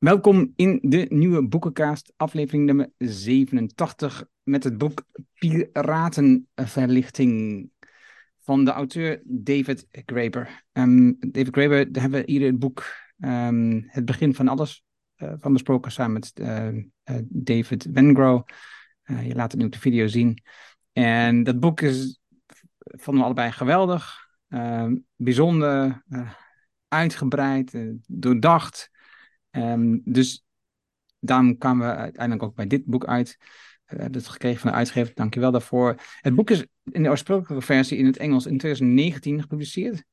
Welkom in de nieuwe boekencast, aflevering nummer 87, met het boek Piratenverlichting van de auteur David Graeber. Um, David Graeber, daar hebben we hier het boek um, Het begin van alles uh, van besproken, samen met uh, uh, David Wengrow. je laat het nu op de video zien. En dat boek is, vonden we allebei geweldig, ehm, bijzonder, uitgebreid, doordacht. Um, dus daarom kwamen we uiteindelijk ook bij dit boek uit. Uh, dat gekregen van de uitgever, dankjewel daarvoor. Het boek is in de oorspronkelijke versie in het Engels in 2019 gepubliceerd.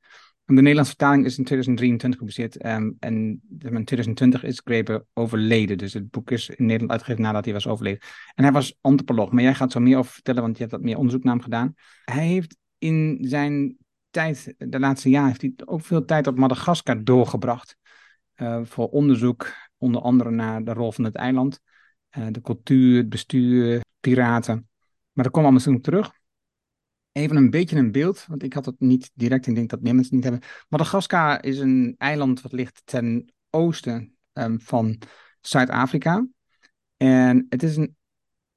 En de Nederlandse vertaling is in 2023 gepubliceerd. Um, en in 2020 is Graeber overleden. Dus het boek is in Nederland uitgegeven nadat hij was overleden. En hij was antropoloog. Maar jij gaat zo meer over vertellen, want je hebt dat meer onderzoek naar hem gedaan. Hij heeft in zijn tijd, de laatste jaren, heeft hij ook veel tijd op Madagaskar doorgebracht. Uh, voor onderzoek, onder andere naar de rol van het eiland, uh, de cultuur, het bestuur, piraten. Maar dat komen we misschien terug. Even een beetje een beeld, want ik had het niet direct, ik denk dat meer mensen het niet hebben. Madagaskar is een eiland wat ligt ten oosten um, van Zuid-Afrika. En het is een,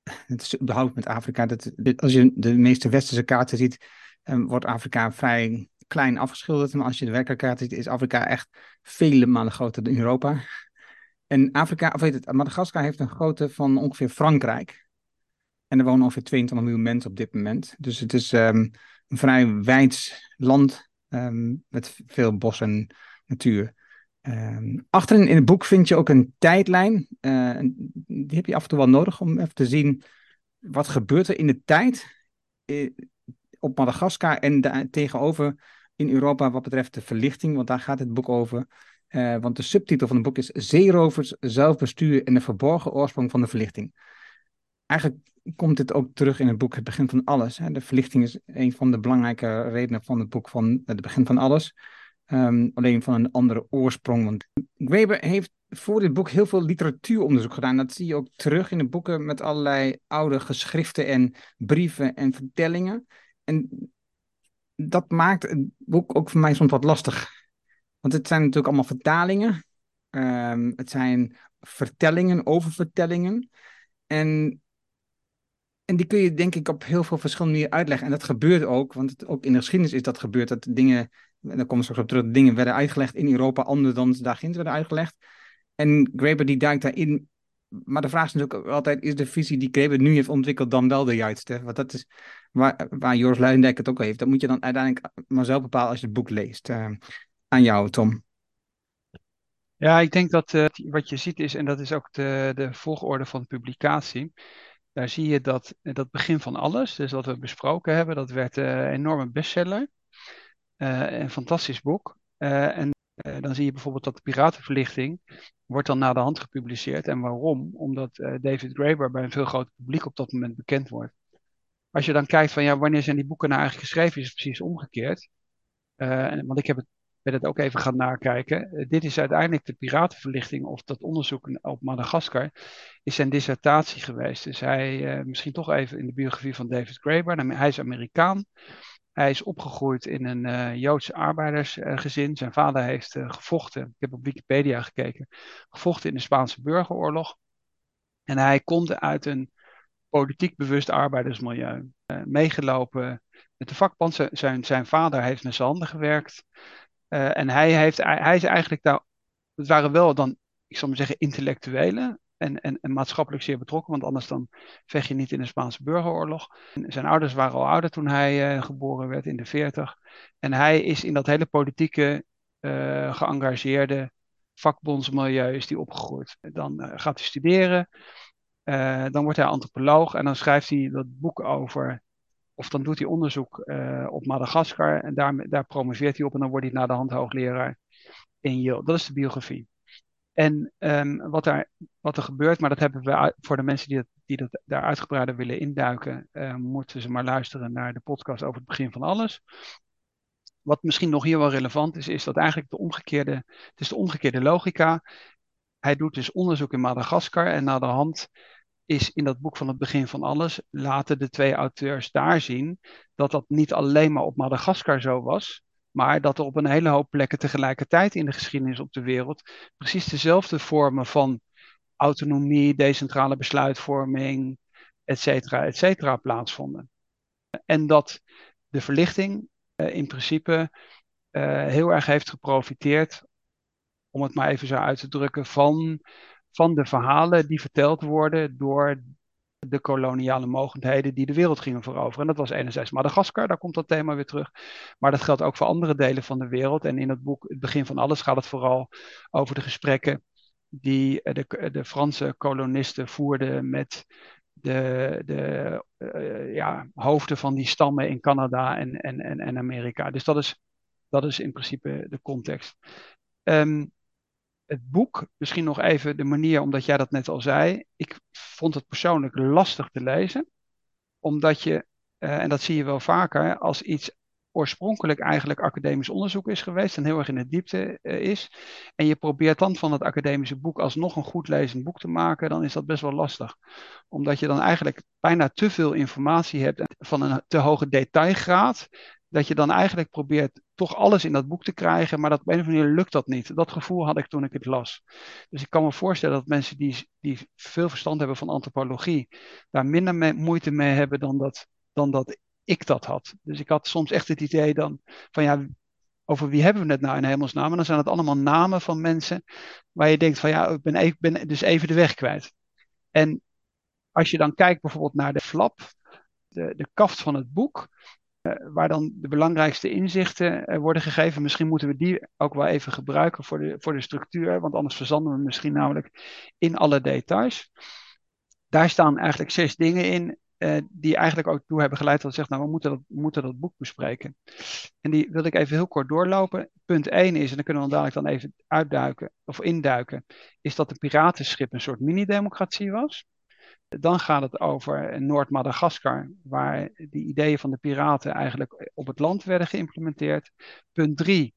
het is überhaupt met Afrika, dat, als je de meeste westerse kaarten ziet, um, wordt Afrika vrij klein afgeschilderd. Maar als je de werkelijkheid ziet, is Afrika echt vele malen groter dan Europa. En Afrika, of weet het, Madagaskar heeft een grootte van ongeveer Frankrijk. En er wonen ongeveer 22 miljoen mensen op dit moment. Dus het is um, een vrij wijd land um, met veel bos en natuur. Um, achterin in het boek vind je ook een tijdlijn. Uh, die heb je af en toe wel nodig om even te zien wat gebeurt er in de tijd eh, op Madagaskar en de, tegenover in Europa wat betreft de verlichting, want daar gaat het boek over. Uh, want de subtitel van het boek is Zeerovers, zelfbestuur en de verborgen oorsprong van de verlichting. Eigenlijk komt dit ook terug in het boek Het begin van alles. Hè. De verlichting is een van de belangrijke redenen van het boek van Het begin van alles. Um, alleen van een andere oorsprong. Want Weber heeft voor dit boek heel veel literatuuronderzoek gedaan. Dat zie je ook terug in de boeken met allerlei oude geschriften en brieven en vertellingen. En dat maakt het boek ook voor mij soms wat lastig. Want het zijn natuurlijk allemaal vertalingen. Um, het zijn vertellingen over vertellingen. En, en die kun je denk ik op heel veel verschillende manieren uitleggen. En dat gebeurt ook, want het, ook in de geschiedenis is dat gebeurd. Dat dingen, en daar komen we straks op terug, dingen werden uitgelegd in Europa anders dan ze daar ginds werden uitgelegd. En Graeber die duikt daarin maar de vraag is natuurlijk altijd, is de visie die Kreber nu heeft ontwikkeld dan wel de juiste? Want dat is waar, waar Joris Luijendijk het ook al heeft. Dat moet je dan uiteindelijk maar zelf bepalen als je het boek leest. Uh, aan jou, Tom. Ja, ik denk dat uh, wat je ziet is, en dat is ook de, de volgorde van de publicatie. Daar zie je dat dat begin van alles, dus wat we besproken hebben, dat werd uh, een enorme bestseller. een fantastisch boek. en uh, dan zie je bijvoorbeeld dat de piratenverlichting wordt dan na de hand gepubliceerd. En waarom? Omdat uh, David Graeber bij een veel groter publiek op dat moment bekend wordt. Als je dan kijkt van ja, wanneer zijn die boeken nou eigenlijk geschreven, is het precies omgekeerd. Uh, want ik heb het, ben het ook even gaan nakijken. dit is uiteindelijk de piratenverlichting of dat onderzoek op Madagaskar is zijn dissertatie geweest. Dus hij, misschien toch even in de biografie van David Graeber. Hij is Amerikaan. Hij is opgegroeid in een uh, Joodse arbeidersgezin. Zijn vader heeft uh, gevochten, ik heb op Wikipedia gekeken, gevochten in de Spaanse burgeroorlog. En hij komt uit een politiek bewust arbeidersmilieu. Uh, meegelopen met de vakbond. Zijn, zijn vader heeft met zijn gewerkt. en hij, heeft, hij is eigenlijk daar. Het waren wel dan, ik zal maar zeggen, intellectuelen en, en, maatschappelijk zeer betrokken, want anders dan vecht je niet in de Spaanse burgeroorlog. zijn ouders waren al ouder toen hij uh, geboren werd, in de 40. En hij is in dat hele politieke, uh, geëngageerde vakbondsmilieu is die opgegroeid. Dan uh, gaat hij studeren, dan wordt hij antropoloog en dan schrijft hij dat boek over, of dan doet hij onderzoek op Madagaskar en daar, daar promoveert hij op en dan wordt hij na de hand hoogleraar in Yale. Dat is de biografie. En um, wat, daar, wat er gebeurt, maar dat hebben we voor de mensen die, dat, die dat daar uitgebreider willen induiken, uh, moeten ze maar luisteren naar de podcast over het begin van alles. Wat misschien nog hier wel relevant is, is dat eigenlijk de omgekeerde, het is de omgekeerde logica. Hij doet dus onderzoek in Madagaskar en na de hand is in dat boek van het begin van alles, laten de twee auteurs daar zien dat dat niet alleen maar op Madagaskar zo was, Maar dat er op een hele hoop plekken tegelijkertijd in de geschiedenis op de wereld precies dezelfde vormen van autonomie, decentrale besluitvorming, et cetera, et cetera, plaatsvonden. En dat de verlichting uh, in principe uh, heel erg heeft geprofiteerd, om het maar even zo uit te drukken, van, van de verhalen die verteld worden door de koloniale mogendheden die de wereld gingen veroveren. En dat was enerzijds Madagaskar, daar komt dat thema weer terug. Maar dat geldt ook voor andere delen van de wereld. En in het boek Het begin van alles gaat het vooral over de gesprekken die de, de Franse kolonisten voerden met de, de uh, ja, hoofden van die stammen in Canada en, en, en, en Amerika. Dus dat is, dat is in principe de context. Um, het boek, misschien nog even de manier, omdat jij dat net al zei. Ik vond het persoonlijk lastig te lezen, omdat je, uh, en dat zie je wel vaker, als iets oorspronkelijk eigenlijk academisch onderzoek is geweest en heel erg in de diepte uh, is, en je probeert dan van het academische boek alsnog een goed lezend boek te maken, dan is dat best wel lastig. Omdat je dan eigenlijk bijna te veel informatie hebt van een te hoge detailgraad, dat je dan eigenlijk probeert toch alles in dat boek te krijgen, maar dat op een of andere manier lukt dat niet. Dat gevoel had ik toen ik het las. Dus ik kan me voorstellen dat mensen die, die veel verstand hebben van antropologie, daar minder moeite mee hebben dan dat, dan dat ik dat had. Dus ik had soms echt het idee dan van ja, over wie hebben we het nou in hemelsnaam? En dan zijn het allemaal namen van mensen waar je denkt van ja, ik ben, even, ben dus even de weg kwijt. En als je dan kijkt bijvoorbeeld naar de flap, de, de kaft van het boek, waar dan de belangrijkste inzichten uh, worden gegeven. Misschien moeten we die ook wel even gebruiken voor de, voor de structuur, want anders verzanden we misschien namelijk in alle details. Daar staan eigenlijk zes dingen in uh, die eigenlijk ook toe hebben geleid dat zegt, nou we moeten dat, we moeten dat boek bespreken. En die wil ik even heel kort doorlopen. Punt 1 is, en dan kunnen we dadelijk dan even uitduiken of induiken, is dat de piratenschip een soort mini-democratie was. Dan gaat het over Noord-Madagaskar, waar die ideeën van de piraten eigenlijk op het land werden geïmplementeerd. Punt 3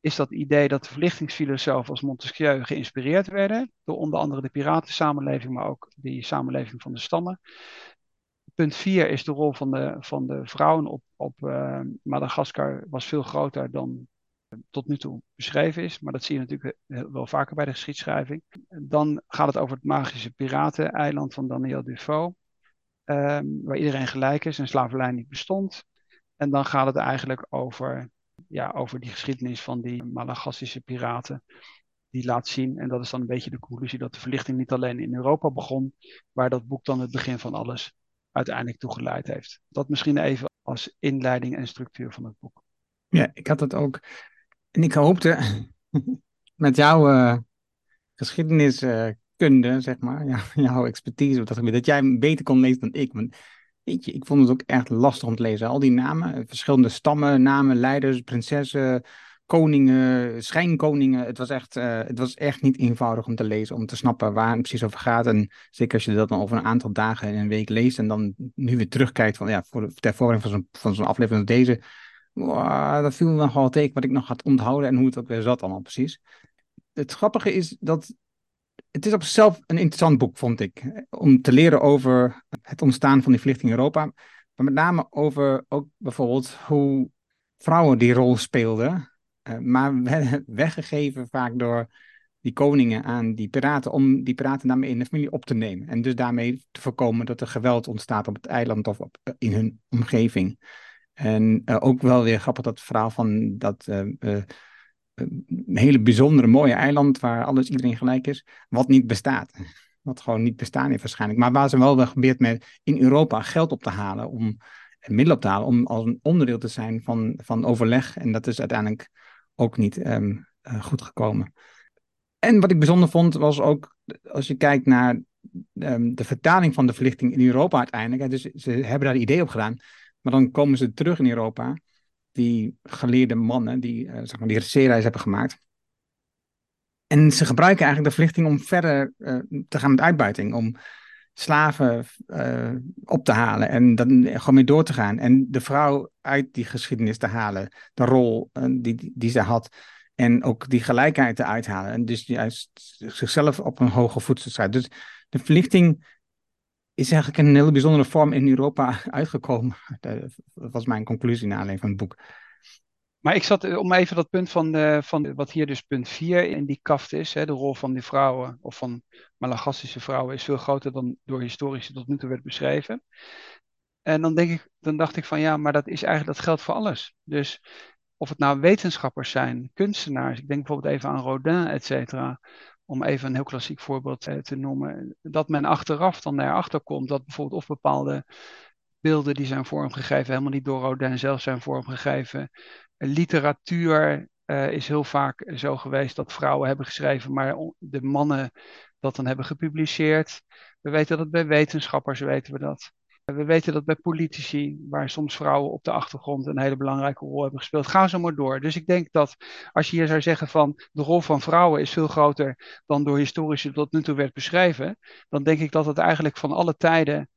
is dat idee dat de verlichtingsfilosofen als Montesquieu geïnspireerd werden door onder andere de piratensamenleving, maar ook die samenleving van de stammen. Punt 4 is de rol van de, van de vrouwen op, op uh, Madagaskar was veel groter dan tot nu toe beschreven is. Maar dat zie je natuurlijk wel vaker bij de geschiedschrijving. Dan gaat het over het magische pirateneiland van Daniel Defoe. Um, waar iedereen gelijk is en slavernij niet bestond. En dan gaat het eigenlijk over, ja, over die geschiedenis van die Malagasische piraten. Die laat zien, en dat is dan een beetje de conclusie, dat de verlichting niet alleen in Europa begon, waar dat boek dan het begin van alles uiteindelijk toe geleid heeft. Dat misschien even als inleiding en structuur van het boek. Ja, ik had het ook en ik hoopte met jouw uh, geschiedeniskunde, zeg maar, jouw expertise op dat gebied, dat jij beter kon lezen dan ik. Want weet je, ik vond het ook echt lastig om te lezen. Al die namen, verschillende stammen, namen, leiders, prinsessen, koningen, schijnkoningen. Het was, echt, uh, het was echt niet eenvoudig om te lezen, om te snappen waar het precies over gaat. En zeker als je dat dan over een aantal dagen in een week leest en dan nu weer terugkijkt van, ja, voor de, ter voorbereiding van zo'n, zo'n aflevering als deze dat viel me nogal tegen wat ik nog had onthouden en hoe het ook weer zat allemaal precies. Het grappige is dat het is op zichzelf een interessant boek, vond ik. Om te leren over het ontstaan van die vluchting in Europa. Maar met name over ook bijvoorbeeld hoe vrouwen die rol speelden. Uh, maar werden weggegeven vaak door die koningen aan die piraten. Om die piraten daarmee in de familie op te nemen. En dus daarmee te voorkomen dat er geweld ontstaat op het eiland of op, in hun omgeving. En uh, ook wel weer grappig dat verhaal van dat uh, uh, hele bijzondere mooie eiland waar alles iedereen gelijk is, wat niet bestaat. Wat gewoon niet bestaan heeft waarschijnlijk. Maar waar ze wel geprobeerd met in Europa geld op te halen om middelen op te halen om als een onderdeel te zijn van, van overleg. En dat is uiteindelijk ook niet um, goed gekomen. En wat ik bijzonder vond was ook, als je kijkt naar um, de vertaling van de verlichting in Europa uiteindelijk. Dus ze hebben daar idee op gedaan maar dan komen ze terug in Europa, die geleerde mannen die, uh, zeg maar, die zeereis hebben gemaakt. En ze gebruiken eigenlijk de verlichting om verder uh, te gaan met uitbuiting, om slaven uh, op te halen en dan gewoon mee door te gaan. En de vrouw uit die geschiedenis te halen, de rol die, die ze had. En ook die gelijkheid eruit halen. En dus juist zichzelf op een hoger voet te. Dus de verlichting is eigenlijk een hele bijzondere vorm in Europa uitgekomen. Dat was mijn conclusie na alleen van het boek. Maar ik zat, om even dat punt van, de, van wat hier dus punt 4 in die kaft is, hè, de rol van die vrouwen, of van Malagastische vrouwen, is veel groter dan door historici tot nu toe werd beschreven. En dan, denk ik, dan dacht ik van ja, maar dat is eigenlijk, dat geldt voor alles. Dus of het nou wetenschappers zijn, kunstenaars, ik denk bijvoorbeeld even aan Rodin, et cetera, om even een heel klassiek voorbeeld eh, te noemen, dat men achteraf dan erachter komt dat bijvoorbeeld of bepaalde beelden die zijn vormgegeven helemaal niet door Rodin zelf zijn vormgegeven. Literatuur uh, is heel vaak zo geweest dat vrouwen hebben geschreven, maar de mannen dat dan hebben gepubliceerd. We weten dat bij wetenschappers, weten we dat. We weten dat bij politici, waar soms vrouwen op de achtergrond een hele belangrijke rol hebben gespeeld. Ga zo maar door. Dus ik denk dat als je hier zou zeggen van de rol van vrouwen is veel groter dan door historici tot nu toe werd beschreven, dan denk ik dat het eigenlijk van alle tijden,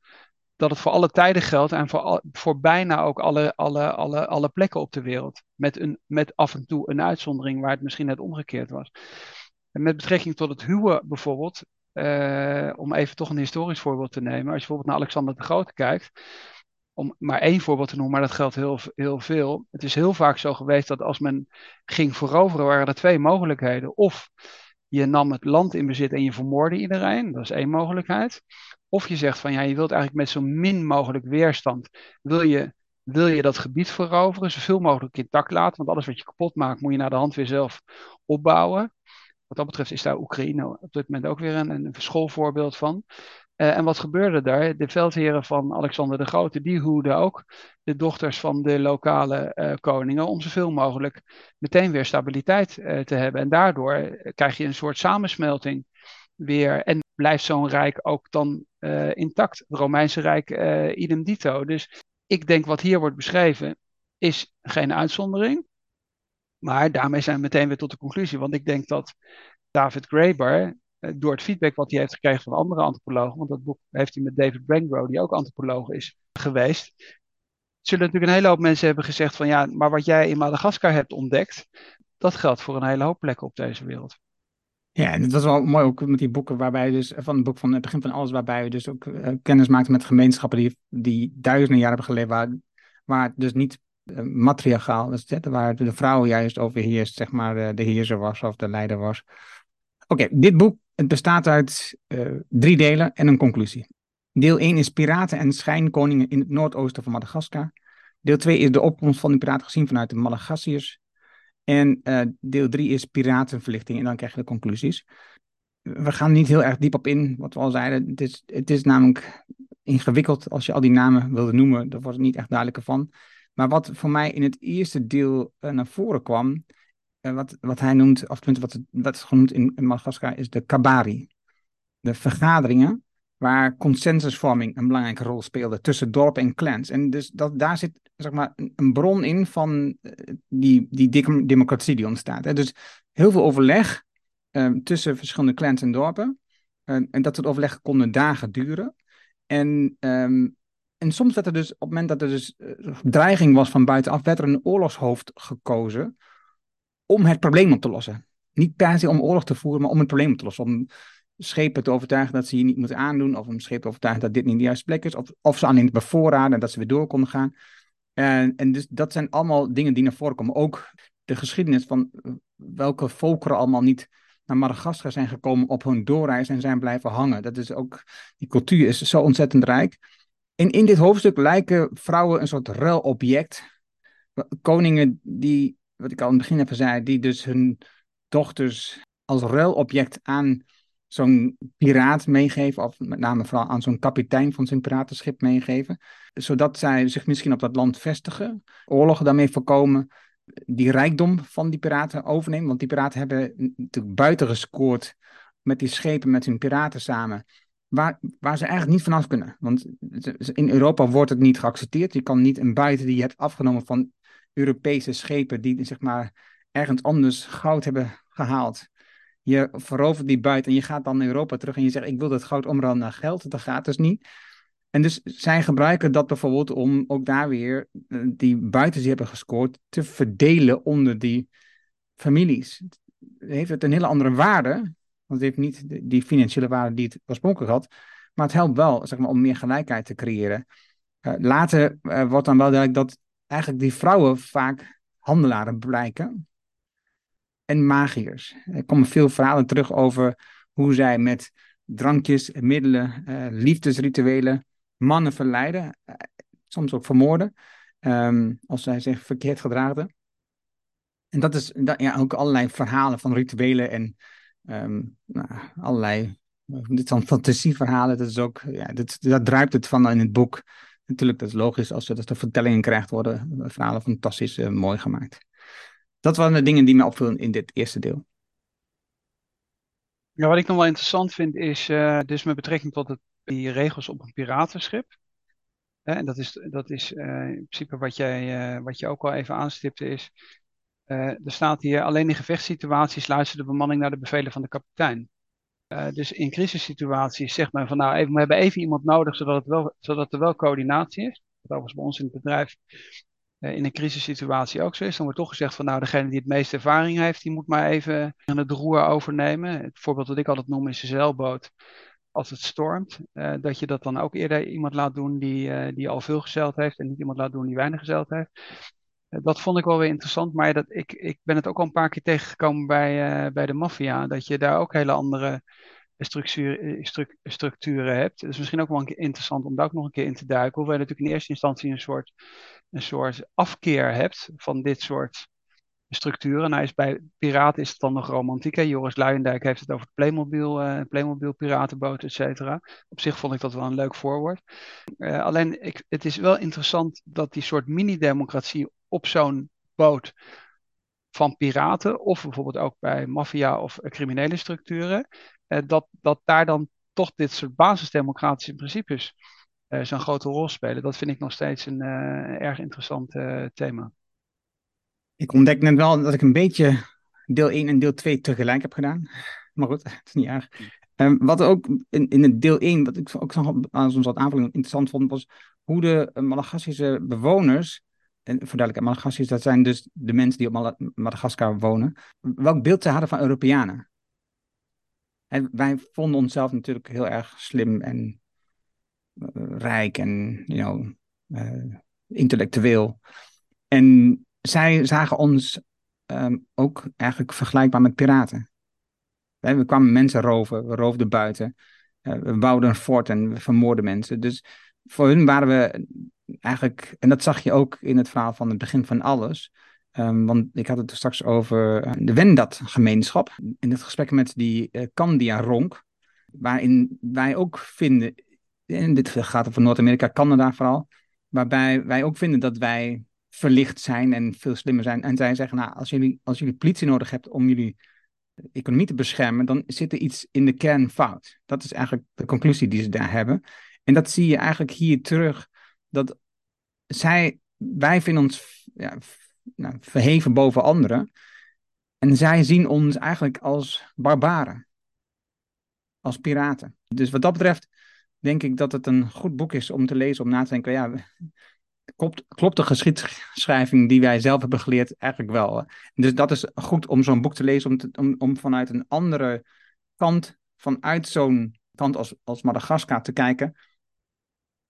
dat het voor alle tijden geldt en voor, voor bijna ook alle, alle, alle, alle plekken op de wereld. Met, een, met af en toe een uitzondering waar het misschien net omgekeerd was. En met betrekking tot het huwen bijvoorbeeld, uh, om even toch een historisch voorbeeld te nemen. Als je bijvoorbeeld naar Alexander de Grote kijkt, om maar één voorbeeld te noemen, maar dat geldt heel, heel veel. Het is heel vaak zo geweest dat als men ging veroveren, waren er twee mogelijkheden. Of je nam het land in bezit en je vermoordde iedereen, dat is één mogelijkheid. Of je zegt van ja, je wilt eigenlijk met zo min mogelijk weerstand, wil je, wil je dat gebied veroveren, zoveel mogelijk intact laten, want alles wat je kapot maakt, moet je naar de hand weer zelf opbouwen. Wat dat betreft is daar Oekraïne op dit moment ook weer een, een schoolvoorbeeld van. Uh, en wat gebeurde daar? De veldheren van Alexander de Grote, die hoeden ook de dochters van de lokale uh, koningen om zoveel mogelijk meteen weer stabiliteit uh, te hebben. En daardoor krijg je een soort samensmelting weer. En blijft zo'n rijk ook dan intact. Het Romeinse Rijk idem dito. Dus ik denk wat hier wordt beschreven is geen uitzondering. Maar daarmee zijn we meteen weer tot de conclusie. Want ik denk dat David Graeber, eh, door het feedback wat hij heeft gekregen van andere antropologen, want dat boek heeft hij met David Brangrow, die ook antropoloog is geweest, zullen natuurlijk een hele hoop mensen hebben gezegd van ja, maar wat jij in Madagaskar hebt ontdekt, dat geldt voor een hele hoop plekken op deze wereld. Ja, en het was wel mooi ook met die boeken waarbij dus, van het boek van het begin van alles, waarbij we dus ook uh, kennis maakten met gemeenschappen die, die duizenden jaren hebben geleefd, waar, waar dus niet matriarchaal was, waar de vrouw juist overheerst, zeg maar, de, de heerser was of de leider was. Oké, dit boek het bestaat uit uh, drie delen en een conclusie. Deel 1 is piraten en schijnkoningen in het noordoosten van Madagaskar. Deel 2 is de opkomst van die piraten gezien vanuit de Madagassiërs. En deel 3 is piratenverlichting en dan krijg je de conclusies. We gaan niet heel erg diep op in, wat we al zeiden. Het is, het is namelijk ingewikkeld als je al die namen wilde noemen. Daar wordt het niet echt duidelijker van. Maar wat voor mij in het eerste deel uh, naar voren kwam, uh, wat, wat hij noemt, of wat, wat is genoemd in, in Madagaskar, is de kabari. De vergaderingen waar consensusvorming een belangrijke rol speelde tussen dorp en clans. En dus dat, daar zit zeg maar, een bron in van uh, die, die democratie die ontstaat. Dus heel veel overleg tussen verschillende clans en dorpen. en dat het overleg konden dagen duren. En um, en soms werd er dus, op het moment dat er dus uh, dreiging was van buitenaf, werd er een oorlogshoofd gekozen om het probleem op te lossen. Niet per se om oorlog te voeren, maar om het probleem op te lossen. Om schepen te overtuigen dat ze hier niet moeten aandoen, of om schepen te overtuigen dat dit niet de juiste plek is, of, of ze alleen bevoorraden en dat ze weer door konden gaan. En, en dus dat zijn allemaal dingen die naar voren komen. Ook de geschiedenis van uh, welke volkeren allemaal niet naar Madagaskar zijn gekomen op hun doorreis en zijn blijven hangen. Dat is ook, die cultuur is zo ontzettend rijk. En in dit hoofdstuk lijken vrouwen een soort ruilobject. Koningen die, wat ik al in het begin even zei, die dus hun dochters als ruilobject aan zo'n piraat meegeven, of met name vooral aan zo'n kapitein van zijn piratenschip meegeven, zodat zij zich misschien op dat land vestigen, oorlogen daarmee voorkomen, die rijkdom van die piraten overnemen, want die piraten hebben natuurlijk buiten gescoord met die schepen, met hun piraten samen, waar, waar ze eigenlijk niet vanaf kunnen. Want in Europa wordt het niet geaccepteerd. Je kan niet een buiten die je hebt afgenomen van Europese schepen die zeg maar ergens anders goud hebben gehaald. Je verovert die buiten en je gaat dan naar Europa terug en je zegt ik wil dat goud omruilen naar geld. Dat gaat dus niet. En dus zij gebruiken dat bijvoorbeeld om ook daar weer eh, die buiten die hebben gescoord te verdelen onder die families. Heeft het een hele andere waarde want het heeft niet die financiële waarde die het oorspronkelijk had. Maar het helpt wel zeg maar, om meer gelijkheid te creëren. Uh, later uh, wordt dan wel duidelijk dat eigenlijk die vrouwen vaak handelaren blijken. En magiërs. Er komen veel verhalen terug over hoe zij met drankjes, middelen, uh, liefdesrituelen mannen verleiden. Soms ook vermoorden. Um, als zij zich verkeerd gedraagden. En dat is ja, ook allerlei verhalen van rituelen en um, nou, allerlei. Dit zijn fantasieverhalen. Dat is ook, ja, dit, dat druipt het van in het boek. Natuurlijk, dat is logisch. Als dat de vertellingen krijgt, worden verhalen fantastisch uh, mooi gemaakt. Dat waren de dingen die me opvielen in dit eerste deel. Ja, wat ik nog wel interessant vind is, dus met betrekking tot het, die regels op een piratenschip. En dat is, dat is in principe wat, jij, wat je ook al even aanstipte is. Er staat hier, alleen in gevechtssituaties luistert de bemanning naar de bevelen van de kapitein. dus in crisissituaties zegt men van nou, even, we hebben even iemand nodig zodat, het wel, zodat er wel coördinatie is. Wat overigens bij ons in het bedrijf uh, in een crisissituatie ook zo is. Dan wordt toch gezegd van nou, degene die het meeste ervaring heeft, die moet maar even het roer overnemen. Het voorbeeld dat ik altijd noem is de zeilboot. Als het stormt, dat je dat dan ook eerder iemand laat doen die, die al veel gezeild heeft en niet iemand laat doen die weinig gezeild heeft. Dat vond ik wel weer interessant, maar dat, ik, ik ben het ook al een paar keer tegengekomen bij, bij de maffia. Dat je daar ook hele andere structuur, structuren hebt. Dus misschien ook wel een keer interessant om daar ook nog een keer in te duiken. Hoewel je natuurlijk in eerste instantie een soort een soort afkeer hebt van dit soort structuren. Nou is bij piraten is het dan nog romantiek. Hè? Joris Luijendijk heeft het over de Playmobil, uh, Playmobil piratenboot, et cetera. Op zich vond ik dat wel een leuk voorwoord. Alleen, ik, het is wel interessant dat die soort mini-democratie op zo'n boot van piraten, of bijvoorbeeld ook bij maffia of criminele structuren, uh, dat, dat daar dan toch dit soort basisdemocratische principes uh, zo'n grote rol spelen. Dat vind ik nog steeds een uh, erg interessant thema. Ik ontdek net wel dat ik een beetje deel 1 en deel 2 tegelijk heb gedaan. Maar goed, het is niet erg. Um, wat ook in, in het deel 1, wat ik ook nog als wat aanvulling interessant vond, was hoe de Madagassische bewoners, en verduidelijk, Madagassiërs, dat zijn dus de mensen die op Madagaskar wonen, welk beeld ze hadden van Europeanen. En wij vonden onszelf natuurlijk heel erg slim en rijk en you know, uh, intellectueel. En zij zagen ons um, ook eigenlijk vergelijkbaar met piraten. We kwamen mensen roven, we roofden buiten, uh, we bouwden een fort en we vermoorden mensen. Dus voor hun waren we eigenlijk, en dat zag je ook in het verhaal van het begin van alles. Um, want ik had het straks over uh, de Wendat-gemeenschap. In het gesprek met die uh, Candia Ronk, waarin wij ook vinden en dit gaat over Noord-Amerika, Canada vooral, waarbij wij ook vinden dat wij verlicht zijn en veel slimmer zijn. En zij zeggen, nou, als jullie, als jullie politie nodig hebt om jullie economie te beschermen, dan zit er iets in de kern fout. Dat is eigenlijk de conclusie die ze daar hebben. En dat zie je eigenlijk hier terug, dat zij, wij vinden ons ja, nou, verheven boven anderen. En zij zien ons eigenlijk als barbaren. Als piraten. Dus wat dat betreft denk ik dat het een goed boek is om te lezen, om na te denken, ja, klopt, klopt de geschiedschrijving die wij zelf hebben geleerd eigenlijk wel. Dus dat is goed om zo'n boek te lezen, om, te, om, om vanuit een andere kant, vanuit zo'n kant als, als Madagaskar te kijken.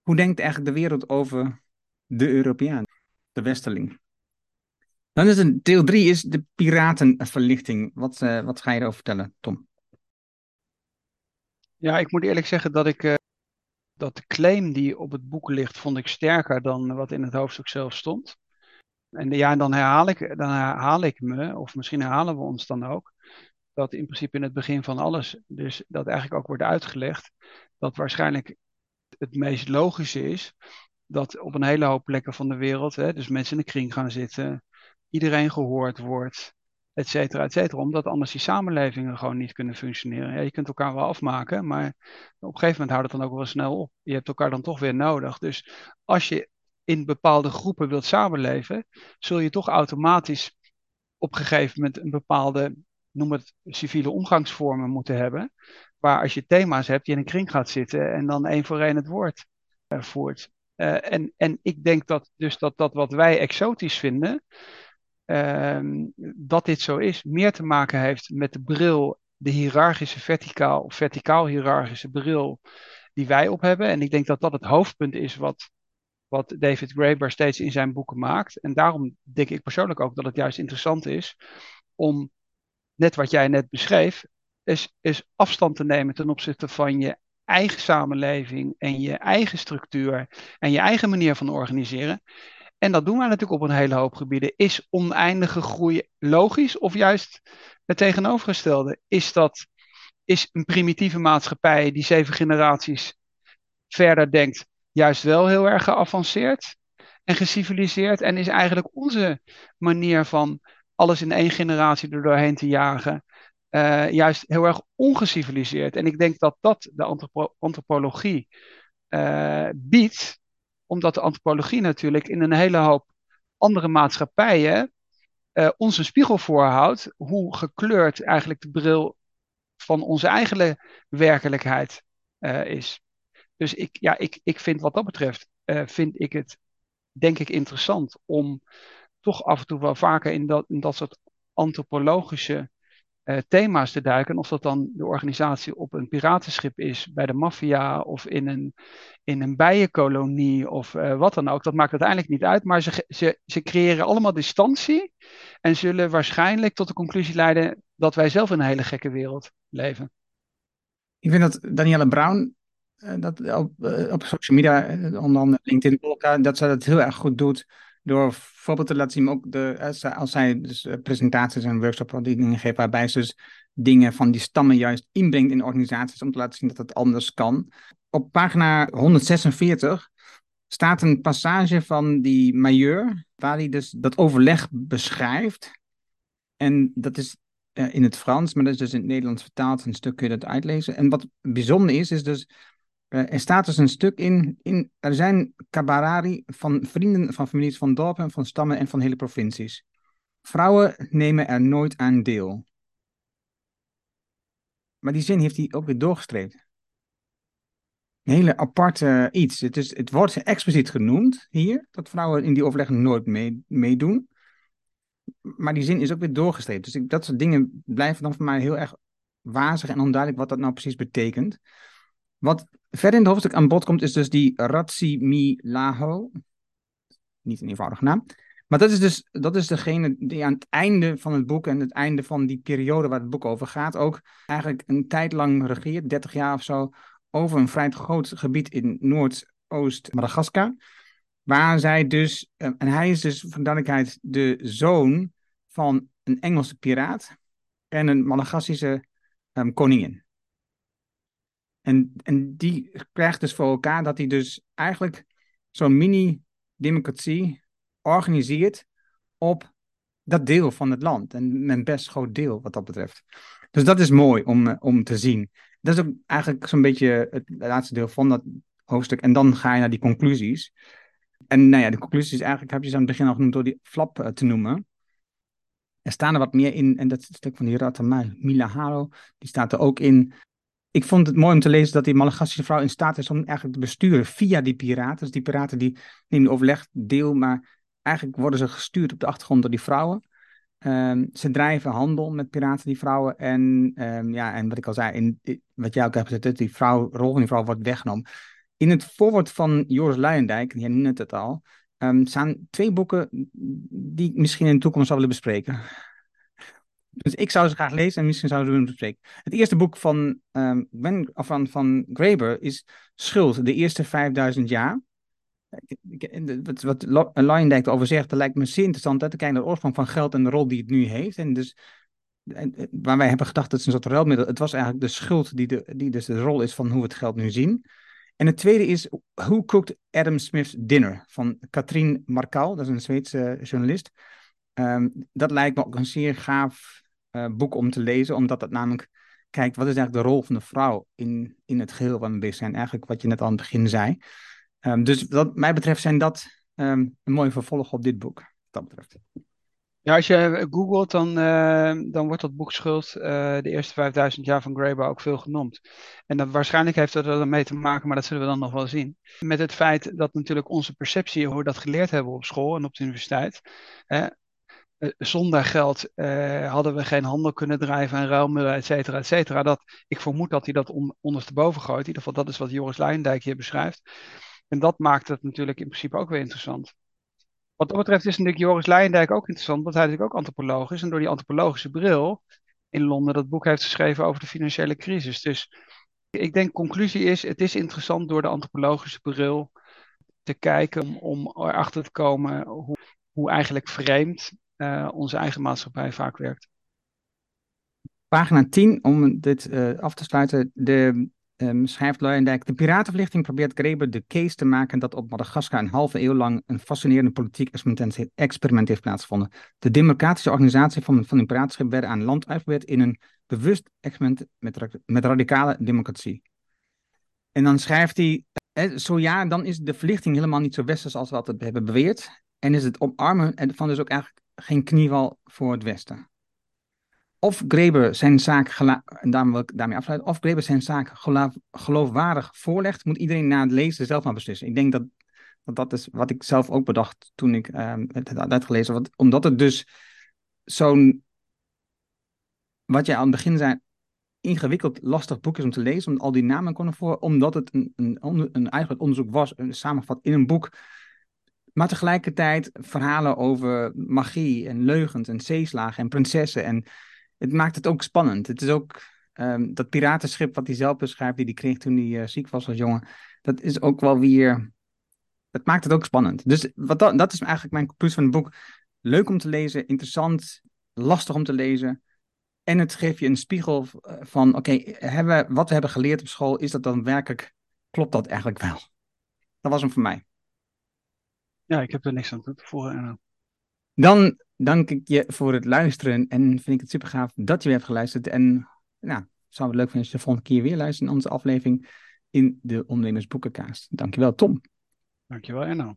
Hoe denkt eigenlijk de wereld over de Europeaan, de Westerling? Dan is een deel 3 is de piratenverlichting. Wat, uh, wat ga je erover vertellen, Tom? Ja, ik moet eerlijk zeggen dat ik uh, dat de claim die op het boek ligt, vond ik sterker dan wat in het hoofdstuk zelf stond. En ja, dan herhaal ik, dan herhaal ik me, of misschien herhalen we ons dan ook, dat in principe in het begin van alles, dus dat eigenlijk ook wordt uitgelegd, dat waarschijnlijk het meest logische is dat op een hele hoop plekken van de wereld, hè, dus mensen in de kring gaan zitten, iedereen gehoord wordt, et cetera, et cetera. Omdat anders die samenlevingen gewoon niet kunnen functioneren. Ja, je kunt elkaar wel afmaken, maar op een gegeven moment houdt het dan ook wel snel op. Je hebt elkaar dan toch weer nodig. Dus als je in bepaalde groepen wilt samenleven, zul je toch automatisch op een gegeven moment een bepaalde, noem het civiele omgangsvormen moeten hebben. Waar als je thema's hebt, je in een kring gaat zitten en dan één voor één het woord uh, voert. Uh, en, en ik denk dat dus dat, dat wat wij exotisch vinden, Ehm, dat dit zo is, meer te maken heeft met de bril, de hiërarchische verticaal, verticaal hiërarchische bril die wij op hebben. En ik denk dat dat het hoofdpunt is wat, wat David Graeber steeds in zijn boeken maakt. En daarom denk ik persoonlijk ook dat het juist interessant is om, net wat jij net beschreef, is, is afstand te nemen ten opzichte van je eigen samenleving en je eigen structuur en je eigen manier van organiseren. En dat doen wij natuurlijk op een hele hoop gebieden. Is oneindige groei logisch of juist het tegenovergestelde? Is dat is een primitieve maatschappij die zeven generaties verder denkt, juist wel heel erg geavanceerd en geciviliseerd? En is eigenlijk onze manier van alles in één generatie er doorheen te jagen, uh, juist heel erg ongeciviliseerd? En ik denk dat dat de antropo antropologie uh, biedt omdat de antropologie natuurlijk in een hele hoop andere maatschappijen uh, ons een spiegel voorhoudt hoe gekleurd eigenlijk de bril van onze eigen werkelijkheid is. Dus ik, ja, ik, ik vind wat dat betreft, vind ik het denk ik interessant om toch af en toe wel vaker in dat, in dat soort antropologische uh, thema's te duiken. Of dat dan de organisatie op een piratenschip is, bij de maffia of in een, in een bijenkolonie of uh, wat dan ook. Dat maakt uiteindelijk niet uit. Maar ze, ze, ze creëren allemaal distantie en zullen waarschijnlijk tot de conclusie leiden dat wij zelf in een hele gekke wereld leven. Ik vind dat Danielle Brown uh, dat op, op social media, onder andere LinkedIn, dat ze dat heel erg goed doet door voorbeeld te laten zien, ook de, eh, als zij dus eh, presentaties en workshops die dingen geeft, waarbij ze dus dingen van die stammen juist inbrengt in organisaties om te laten zien dat het anders kan. Op pagina 146 staat een passage van die majeur, waar hij dus dat overleg beschrijft. En dat is uh, in het Frans, maar dat is dus in het Nederlands vertaald. Een stuk kun je dat uitlezen. En wat bijzonder is, is dus er staat dus een stuk in, in er zijn kabarari van vrienden van families van dorpen, van stammen en van hele provincies. Vrouwen nemen er nooit aan deel. Maar die zin heeft hij ook weer doorgestreept. Een hele aparte iets. Het, is, het wordt expliciet genoemd hier, dat vrouwen in die overleggen nooit mee, meedoen. Maar die zin is ook weer doorgestreept. Dus dat soort dingen blijven dan voor mij heel erg wazig en onduidelijk wat dat nou precies betekent. Wat verder in het hoofdstuk aan bod komt, is dus die Ratsimilaho. Niet een eenvoudige naam. Maar dat is dus dat is degene die aan het einde van het boek en het einde van die periode waar het boek over gaat, ook eigenlijk een tijd lang regeert, 30 jaar of zo, over een vrij groot gebied in Noordoost-Madagaskar. Waar zij dus, eh, en hij is dus voor duidelijkheid de zoon van een Engelse piraat en een Madagassische um, koningin. En, en die krijgt dus voor elkaar dat hij dus eigenlijk zo'n mini-democratie organiseert op dat deel van het land. En een best groot deel wat dat betreft. Dus dat is mooi om, eh, om te zien. Dat is ook eigenlijk zo'n beetje het laatste deel van dat hoofdstuk. En dan ga je naar die conclusies. En nou ja, de conclusies eigenlijk heb je ze aan het begin al genoemd door die flap eh, te noemen. Er staan er wat meer in, en dat stuk van die Ratamai Milaharo, die staat er ook in ik vond het mooi om te lezen dat die Malagassische vrouw in staat is om eigenlijk te besturen via die piraten. Dus die piraten die nemen overleg deel, maar eigenlijk worden ze gestuurd op de achtergrond door die vrouwen. Um, ze drijven handel met piraten, die vrouwen. En, um, ja, en wat ik al zei, in, wat jij ook hebt gezegd, die vrouw, rol van die vrouw wordt weggenomen. In het voorwoord van Joris Luijendijk, jij noemde het al, um, staan twee boeken die ik misschien in de toekomst zou willen bespreken. Dus ik zou ze graag lezen en misschien zouden we hem bespreken. Het eerste boek van, um, van, van Graeber is Schuld, de eerste 5000 jaar. Wat, wat Luijendijk erover zegt, dat lijkt me zeer interessant. Hè? Te kijken naar de oorsprong van geld en de rol die het nu heeft. En dus, waar wij hebben gedacht dat het een soort ruilmiddel Het was eigenlijk de schuld die, de, die dus de rol is van hoe we het geld nu zien. En het tweede is Who Cooked Adam Smith's Dinner? Van Katrien Markal, dat is een Zweedse journalist. Um, dat lijkt me ook een zeer gaaf uh, boek om te lezen, omdat het namelijk kijkt wat is eigenlijk de rol van de vrouw in, in het geheel van we zijn. Eigenlijk wat je net aan het begin zei. Um, dus wat mij betreft zijn dat um, een mooie vervolg op dit boek. Dat betreft. Ja, als je googelt, dan, uh, dan wordt dat boek Schuld, uh, de eerste 5000 jaar van Graeber, ook veel genoemd. En dat, waarschijnlijk heeft dat er mee te maken, maar dat zullen we dan nog wel zien. Met het feit dat natuurlijk onze perceptie, hoe we dat geleerd hebben op school en op de universiteit, hè, eh, zonder geld uh, hadden we geen handel kunnen drijven en ruilmiddelen, et cetera, et cetera. Dat, ik vermoed dat hij dat on, ondersteboven gooit. In ieder geval, dat is wat Joris Luijendijk hier beschrijft. En dat maakt het natuurlijk in principe ook weer interessant. Wat dat betreft is natuurlijk Joris Leijendijk ook interessant, want hij natuurlijk ook antropoloog is. En door die antropologische bril in Londen dat boek heeft geschreven over de financiële crisis. Dus ik denk conclusie is, het is interessant door de antropologische bril te kijken om, om erachter te komen hoe, hoe eigenlijk vreemd uh, onze eigen maatschappij vaak werkt. Pagina 10, om dit uh, af te sluiten. De um, schrijft Luijendijk, de piratenverlichting probeert Greber de case te maken dat op Madagaskar een halve eeuw lang een fascinerende politiek experiment heeft plaatsgevonden. De democratische organisatie van, van een piratenschip werden aan land uitgeprobeerd in een bewust experiment met, met radicale democratie. En dan schrijft hij, eh, zo ja, dan is de verlichting helemaal niet zo westers als we altijd hebben beweerd. En is het omarmen van dus ook eigenlijk geen knieval voor het Westen of Greber zijn zaak, en wil ik daarmee afsluiten, of Greber zijn zaak geloofwaardig voorlegt, moet iedereen na het lezen zelf maar beslissen. Ik denk dat dat, dat is wat ik zelf ook bedacht toen ik um, het had uitgelezen. Want, omdat het dus zo'n, wat jij aan het begin zei, ingewikkeld, lastig boek is om te lezen, omdat al die namen komen voor, omdat het een, een, eigenlijk onderzoek was, een samenvat in een boek. Maar tegelijkertijd verhalen over magie en leugens en zeeslagen en prinsessen en het maakt het ook spannend. Het is ook um, dat piratenschip wat hij zelf beschrijft, die hij kreeg toen hij uh, ziek was als jongen. Dat is ook wel weer. Het maakt het ook spannend. Dus wat dat, dat is eigenlijk mijn conclusie van het boek. Leuk om te lezen, interessant, lastig om te lezen. En het geeft je een spiegel eh, van: oké, okay, wat we hebben geleerd op school, is dat dan werkelijk. Klopt dat eigenlijk wel? Dat was hem voor mij. Ja, ik heb er niks aan toe te voegen. Dan dank ik je voor het luisteren en vind ik het super gaaf dat je weer hebt geluisterd. En nou, zou het leuk vinden als je de volgende keer weer luistert naar onze aflevering in de Ondernemersboekenkaast. Dankjewel Tom. Dankjewel Enno.